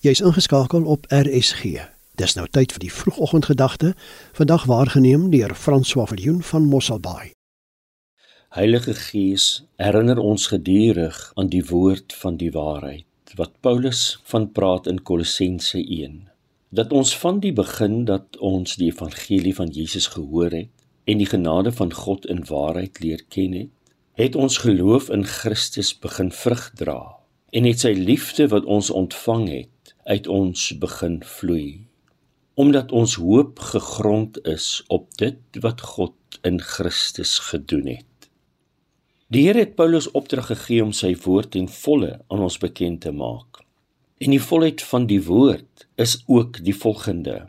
Jy's ingeskakel op RSG. Dis nou tyd vir die vroegoggendgedagte, vandag waargeneem deur François Viljoen van Mosselbaai. Heilige Gees, herinner ons gedurig aan die woord van die waarheid wat Paulus van praat in Kolossense 1. Dat ons van die begin dat ons die evangelie van Jesus gehoor het en die genade van God in waarheid leer ken het, het ons geloof in Christus begin vrug dra en het sy liefde wat ons ontvang het uit ons begin vloei omdat ons hoop gegrond is op dit wat God in Christus gedoen het. Die Here het Paulus opdrag gegee om sy woord in volle aan ons bekend te maak. En die volheid van die woord is ook die volgende: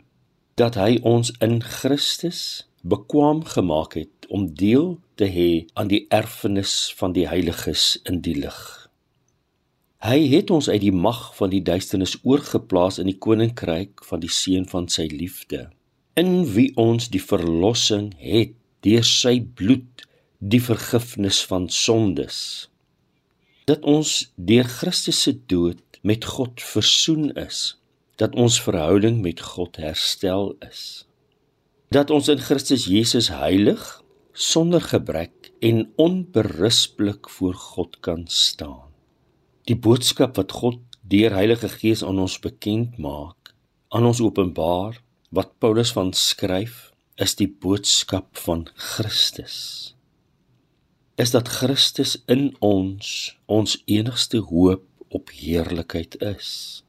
dat hy ons in Christus bekwam gemaak het om deel te hê aan die erfenis van die heiliges in die lig. Hy het ons uit die mag van die duisternis oorgeplaas in die koninkryk van die seun van sy liefde, in wie ons die verlossing het deur sy bloed, die vergifnis van sondes. Dat ons deur Christus se dood met God versoen is, dat ons verhouding met God herstel is. Dat ons in Christus Jesus heilig, sonder gebrek en onberispelik voor God kan staan. Die boodskap wat God deur Heilige Gees aan ons bekend maak, aan ons openbaar wat Paulus van skryf, is die boodskap van Christus. Is dat Christus in ons ons enigste hoop op heerlikheid is.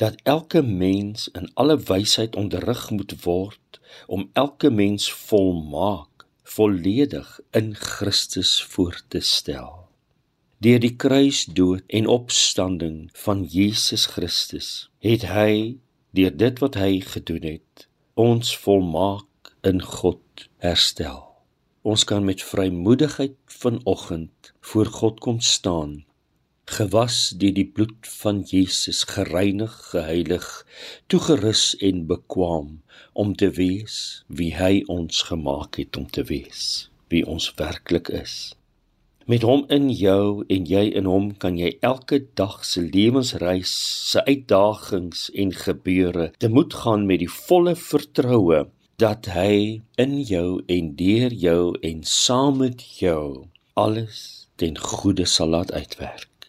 Dat elke mens in alle wysheid onderrig moet word om elke mens volmaak, volledig in Christus voor te stel deur die kruisdood en opstanding van Jesus Christus het hy deur dit wat hy gedoen het ons volmaak in God herstel. Ons kan met vrymoedigheid vanoggend voor God kom staan gewas deur die bloed van Jesus gereinig geheilig toegerus en bekwam om te wees wie hy ons gemaak het om te wees wie ons werklik is Met hom in jou en jy in hom kan jy elke dag se lewensreis, se uitdagings en gebeure te moed gaan met die volle vertroue dat hy in jou en deur jou en saam met jou alles ten goeie sal laat uitwerk.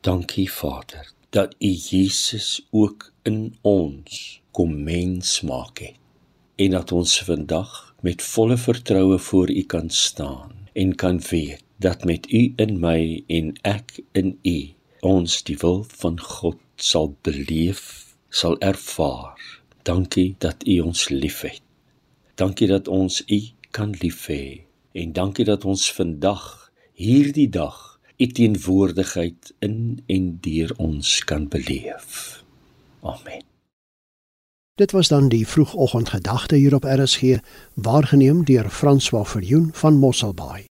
Dankie Vader dat U Jesus ook in ons kom mens maak het en dat ons vandag met volle vertroue voor U kan staan en kan weet dat met u in my en ek in u ons die wil van God sal beleef, sal ervaar. Dankie dat u ons liefhet. Dankie dat ons u kan lief hê en dankie dat ons vandag hierdie dag u teenwoordigheid in en deur ons kan beleef. Amen. Dit was dan die vroegoggendgedagte hier op RSG, waargeneem deur François Verjoen van Mosselbaai.